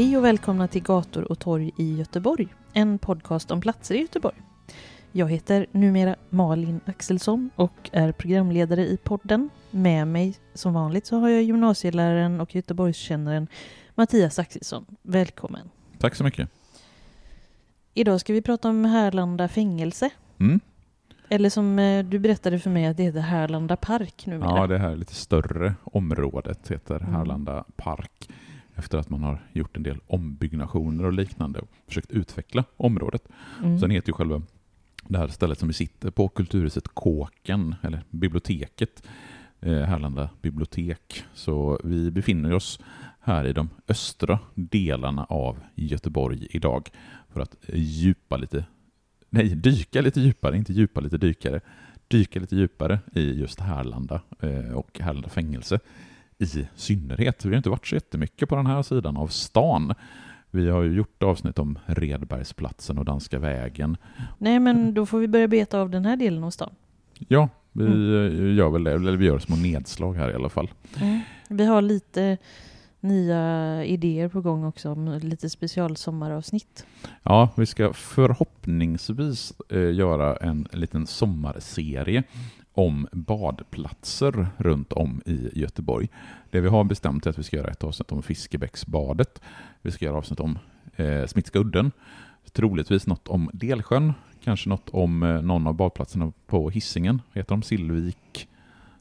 Hej och välkomna till Gator och torg i Göteborg, en podcast om platser i Göteborg. Jag heter numera Malin Axelsson och är programledare i podden. Med mig som vanligt så har jag gymnasieläraren och Göteborgskännaren Mattias Axelsson. Välkommen! Tack så mycket. Idag ska vi prata om Härlanda fängelse. Mm. Eller som eh, du berättade för mig att det heter Härlanda park numera. Ja, det här lite större området heter Mm. Härlanda park efter att man har gjort en del ombyggnationer och liknande och försökt utveckla området. Mm. Sen heter ju själva det här stället som vi sitter på, Kulturhuset Kåken, eller biblioteket, eh, Härlanda bibliotek. Så vi befinner oss här i de östra delarna av Göteborg idag för att djupa lite, nej, dyka lite djupare, inte djupa lite dykare, dyka lite djupare i just Härlanda eh, och Härlanda fängelse i synnerhet. Vi har inte varit så jättemycket på den här sidan av stan. Vi har ju gjort avsnitt om Redbergsplatsen och Danska vägen. Nej men då får vi börja beta av den här delen av stan. Ja, vi Mm. gör väl det, eller vi gör små nedslag här i alla fall. Vi har lite nya idéer på gång också om lite specialsommaravsnitt. Ja, vi ska förhoppningsvis eh, göra en liten sommarserie om badplatser runt om i Göteborg. Det vi har bestämt är att vi ska göra ett avsnitt om Fiskebäcksbadet. Vi ska göra avsnitt om eh, Smitska udden. Troligtvis något om Delsjön. Kanske något om eh, någon av badplatserna på Hisingen. Heter de Sillvik?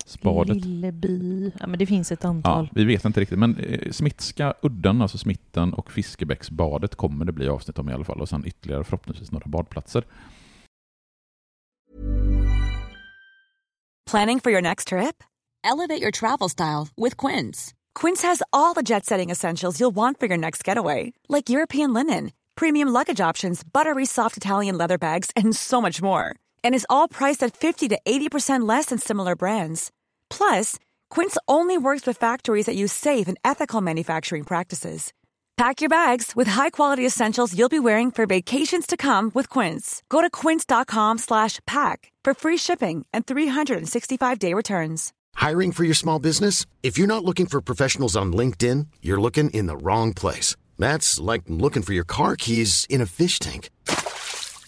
Spadet? Lilleby. Ja men det finns ett Ja, antal. vi vet inte riktigt, men eh, Smittska udden, alltså Smitten och Fiskebäcksbadet kommer det bli avsnitt om i alla fall och sen ytterligare förhoppningsvis några badplatser. Planning for your next trip? Elevate your travel style with Quince. Quince has all the jet setting essentials you'll want for your next getaway, like European linen, premium luggage options, buttery soft Italian leather bags, and so much more. And is all priced at 50 to 80% less than similar brands. Plus, Quince only works with factories that use safe and ethical manufacturing practices. Pack your bags with high-quality essentials you'll be wearing for vacations to come with Quince. Go to quince.com slash pack for free shipping and 365-day returns. Hiring for your small business? If you're not looking for professionals on LinkedIn, you're looking in the wrong place. That's like looking for your car keys in a fish tank.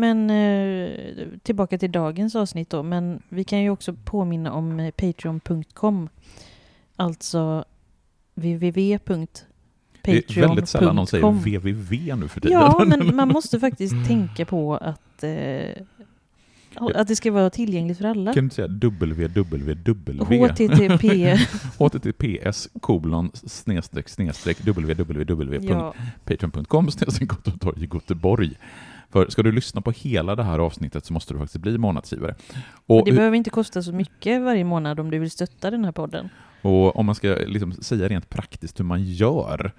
Men eh, tillbaka till dagens avsnitt då. Men vi kan ju också påminna om eh, Patreon.com. Alltså www.patreon.com. Det är väldigt sällan någon säger www nu för tiden. Ja, men man måste faktiskt tänka på att, eh, att det ska vara tillgängligt för alla. Kan du inte säga www? HTTP. https kolon snedstreck snedstreck www.patreon.com snedstreck Göteborg. För ska du lyssna på hela det här avsnittet så måste du faktiskt bli månadsgivare. Och, det behöver inte kosta så mycket varje månad om du vill stötta den här podden. och om man ska liksom säga rent praktiskt hur man gör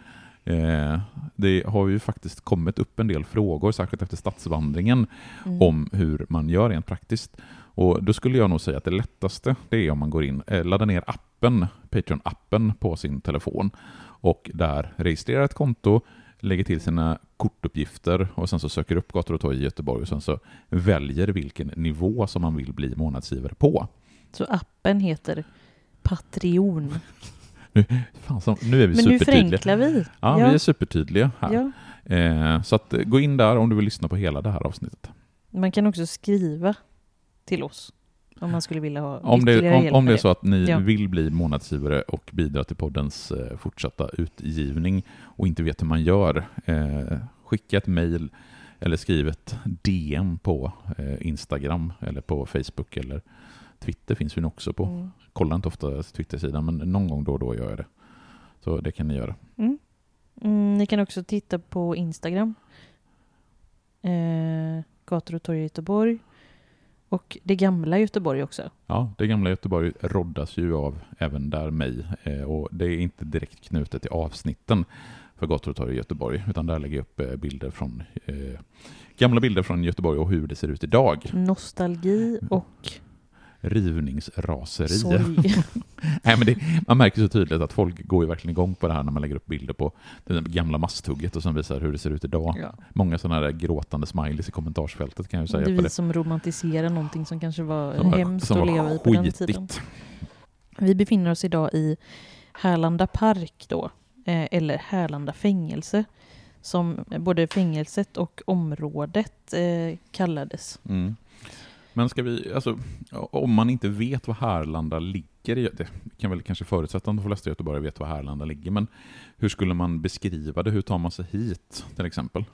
eh, det har ju faktiskt kommit upp en del frågor, särskilt efter stadsvandringen, Mm. om hur man gör rent praktiskt. Och då skulle jag nog säga att det lättaste det är om man går in, eh, laddar ner appen, Patreon-appen på sin telefon och där registrerar ett konto, lägger till sina kortuppgifter och sen så söker upp gator och torg i Göteborg och sen så väljer vilken nivå som man vill bli månadsgivare på. Så appen heter Patreon. Fan, så, nu är vi Men nu supertydliga. förenklar vi. Ja, Ja. vi är supertydliga här. Ja. Eh, så att, eh, gå in där om du vill lyssna på hela det här avsnittet. Man kan också skriva till oss om man skulle vilja ha Om det, om, om det är så att ni Ja. vill bli månadsgivare och bidra till poddens eh, fortsatta utgivning och inte vet hur man gör, eh, skicka ett mejl eller skriv ett DM på eh, Instagram eller på Facebook eller Twitter finns vi också på. Mm. Kollar inte ofta Twitter-sidan men någon gång då och då gör jag det. Så det kan ni göra. Mm. Mm, ni kan också titta på Instagram. Eh, gator och torg i Göteborg. Och det gamla Göteborg också. Ja, det gamla Göteborg roddas ju av även där mig eh, och det är inte direkt knutet till avsnitten för gator och torg i Göteborg utan där lägger jag upp eh, bilder från eh, gamla bilder från Göteborg och hur det ser ut idag. Nostalgi och Rivningsraseri. Nej, men det, man märker så tydligt att folk går ju verkligen igång på det här när man lägger upp bilder på det gamla masthugget och som visar hur det ser ut idag. ja. Många sådana där gråtande smileys i kommentarsfältet kan jag ju Det säga. är vi som romantiserar någonting som kanske var som var- hemskt som att var leva i på den tiden. Vi befinner oss idag i Härlanda park då, eh, eller Härlanda fängelse, som både fängelset och området eh, kallades. Mm. Men ska vi, alltså, om man inte vet var Härlanda ligger, det kan väl kanske förutsätta att de flesta göteborgare vet var Härlanda ligger, men hur skulle man beskriva det? Hur tar man sig hit till exempel?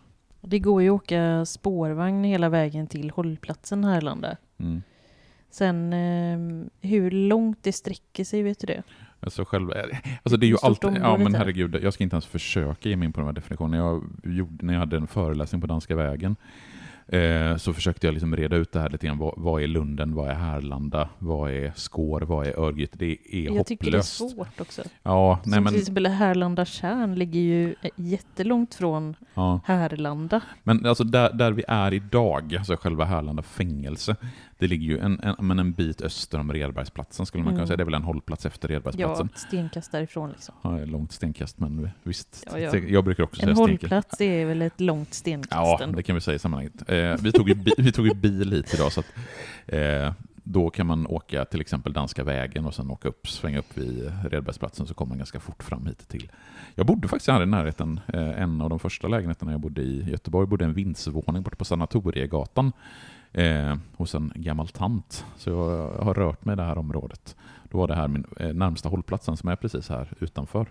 Det går ju att åka spårvagn hela vägen till hållplatsen Härlanda. Mm. Sen eh, hur långt det sträcker sig, vet du det? Alltså, själv, alltså det är ju alltid, ja men herregud, jag ska inte ens försöka ge mig in på de här definitionerna. Jag gjorde, när jag hade en föreläsning på Danska vägen eh, så försökte jag liksom reda ut det här lite grann. Vad, vad är Lunden? Vad är Härlanda? Vad är Skår? Vad är Örgryte? Det är Jag hopplöst. tycker det är svårt också. Ja, nej Som men, till exempel Härlanda tjärn ligger ju eh, jättelångt från ja. Härlanda. Men alltså där, där vi är idag, alltså själva Härlanda fängelse, det ligger ju en, en, men en bit öster om Redbergsplatsen skulle man kunna Mm. säga. Det är väl en hållplats efter Ja, Redbergsplatsen. ett stenkast därifrån liksom. Ja. långt stenkast, men visst. Ja, ja. Jag brukar också En säga stenkast. hållplats är väl ett långt stenkast Ja, ändå. det kan vi säga i sammanhanget. Eh, vi, tog ju bi- vi tog ju bil hit idag, så att, eh, då kan man åka till exempel Danska vägen och sen åka upp, svänga upp vid Redbergsplatsen så kommer man ganska fort fram hit till. Jag bodde faktiskt här i närheten, eh, en av de första lägenheterna jag bodde i Göteborg, bodde en vindsvåning borta på Sanatoriegatan eh, hos en gammal tant. Så jag har rört mig i det här området. Då var det här min eh, närmsta hållplatsen som är precis här utanför.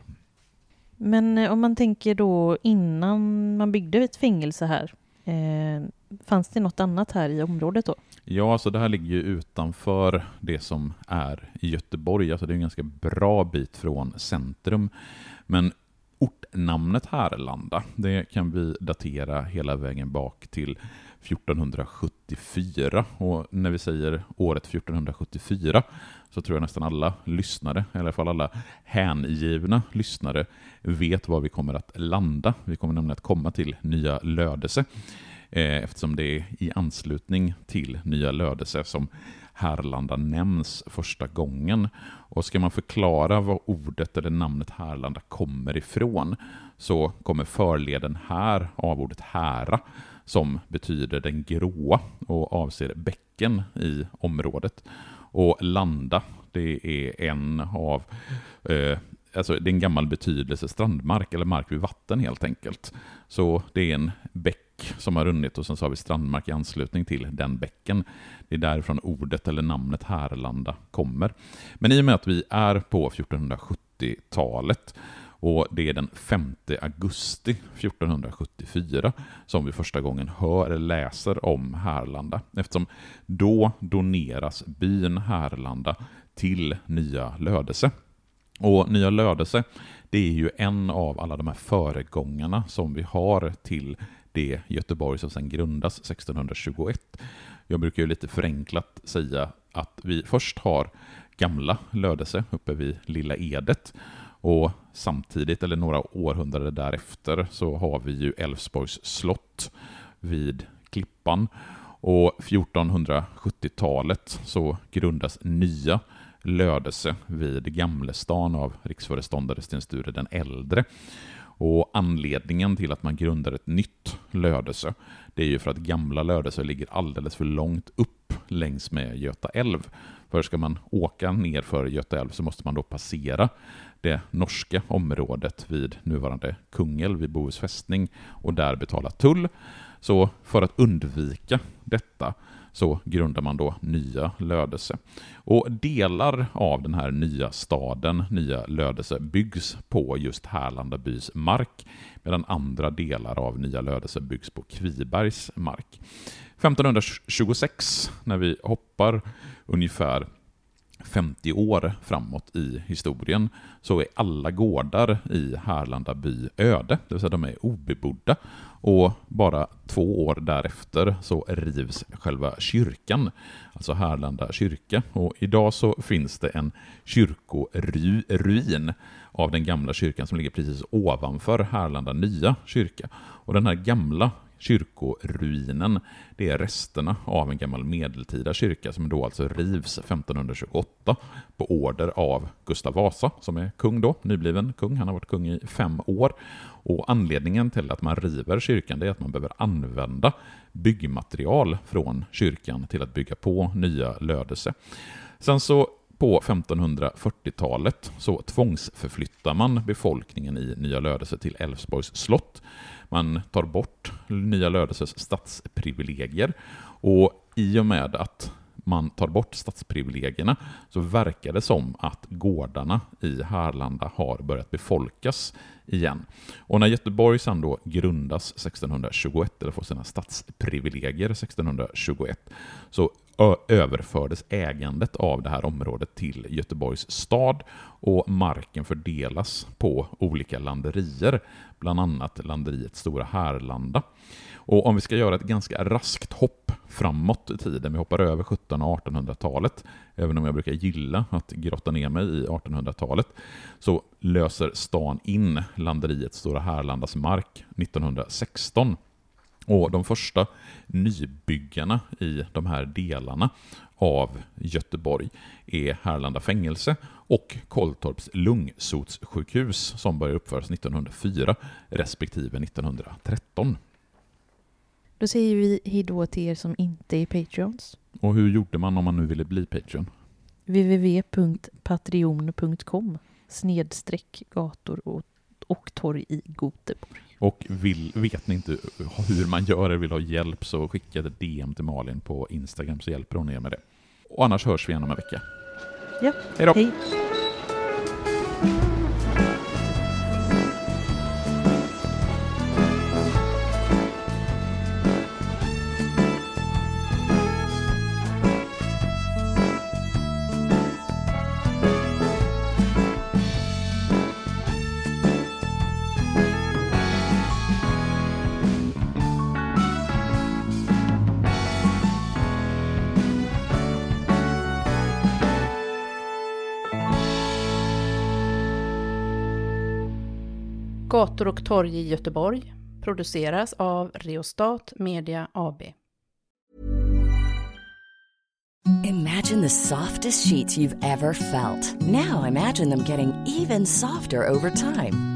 Men eh, om man tänker då innan man byggde ett fängelse här, eh, fanns det något annat här i området då? Ja, så det här ligger ju utanför det som är i Göteborg. Alltså det är en ganska bra bit från centrum. Men ortnamnet Härlanda, det kan vi datera hela vägen bak till 1474. Och när vi säger året 1474 så tror jag nästan alla lyssnare, i alla fall alla hängivna lyssnare, vet var vi kommer att landa. Vi kommer nämligen att komma till Nya Lödöse eh, eftersom det är i anslutning till Nya Lödöse som Härlanda nämns första gången. Och ska man förklara vad ordet eller namnet Härlanda kommer ifrån så kommer förleden här av ordet hära som betyder den gråa och avser bäcken i området. Och landa, det är en av eh, Alltså det är en gammal betydelse, strandmark eller mark vid vatten helt enkelt. Så det är en bäck som har runnit och sen så har vi strandmark i anslutning till den bäcken. Det är därifrån ordet eller namnet Härlanda kommer. Men i och med att vi är på 1470-talet och det är den 5 augusti 1474 som vi första gången hör eller läser om Härlanda. Eftersom då doneras byn Härlanda till Nya Lödöse. Och Nya Lödöse det är ju en av alla de här föregångarna som vi har till det Göteborg som sedan grundas 1621. Jag brukar ju lite förenklat säga att vi först har gamla Lödöse uppe vid Lilla Edet och samtidigt, eller några århundraden därefter, så har vi ju Älvsborgs slott vid Klippan. Och 1470-talet så grundas nya Lödöse vid Gamlestan av riksföreståndare Sten Sture den äldre. Och anledningen till att man grundar ett nytt Lödöse, det är ju för att gamla Lödöse ligger alldeles för långt upp längs med Göta älv. För ska man åka ner för Göta älv så måste man då passera det norska området vid nuvarande Kungälv vid Bohus fästning och där betala tull. Så för att undvika detta så grundar man då nya Lödöse. Och delar av den här nya staden, nya Lödöse, byggs på just Härlandabys mark, medan andra delar av nya Lödöse byggs på Kvibergs mark. 1526, när vi hoppar ungefär 50 år framåt i historien så är alla gårdar i Härlanda by öde, det vill säga de är obebodda. Och bara två år därefter så rivs själva kyrkan, alltså Härlanda kyrka. Och idag så finns det en kyrkoruin av den gamla kyrkan som ligger precis ovanför Härlanda nya kyrka. Och den här gamla kyrkoruinen, det är resterna av en gammal medeltida kyrka som då alltså rivs 1528 på order av Gustav Vasa, som är kung då, nybliven kung. Han har varit kung i fem år. Och anledningen till att man river kyrkan är att man behöver använda byggmaterial från kyrkan till att bygga på nya Lödöse. Sen så på 1540-talet så tvångsförflyttar man befolkningen i Nya Lödöse till Älvsborgs slott. Man tar bort Nya Lödöses stadsprivilegier och i och med att man tar bort stadsprivilegierna så verkar det som att gårdarna i Härlanda har börjat befolkas igen. Och när Göteborg sedan då grundas 1621, eller får sina stadsprivilegier 1621, så överfördes ägandet av det här området till Göteborgs stad och marken fördelas på olika landerier, bland annat landeriet Stora Härlanda. Och om vi ska göra ett ganska raskt hopp framåt i tiden, vi hoppar över 1700 och 1800-talet, även om jag brukar gilla att grotta ner mig i 1800-talet, så löser stan in landeriet Stora Härlandas mark 1916. Och de första nybyggarna i de här delarna av Göteborg är Härlanda fängelse och Kolltorps lungsotssjukhus som börjar uppföras 1904 respektive 1913. Då säger vi hejdå till er som inte är Patreons. Och hur gjorde man om man nu ville bli Patreon? www.patreon.com snedstreck gator och, och torg i Goteborg. Och vill, vet ni inte hur man gör eller vill ha hjälp så skicka ett DM till Malin på Instagram så hjälper hon er med det. Och annars hörs vi igen om en vecka. Ja, Hej då! hej. Gator och torg i Göteborg produceras av Reostat Media AB. Imagine the softest sheets you've ever felt. Now imagine them getting even softer over time.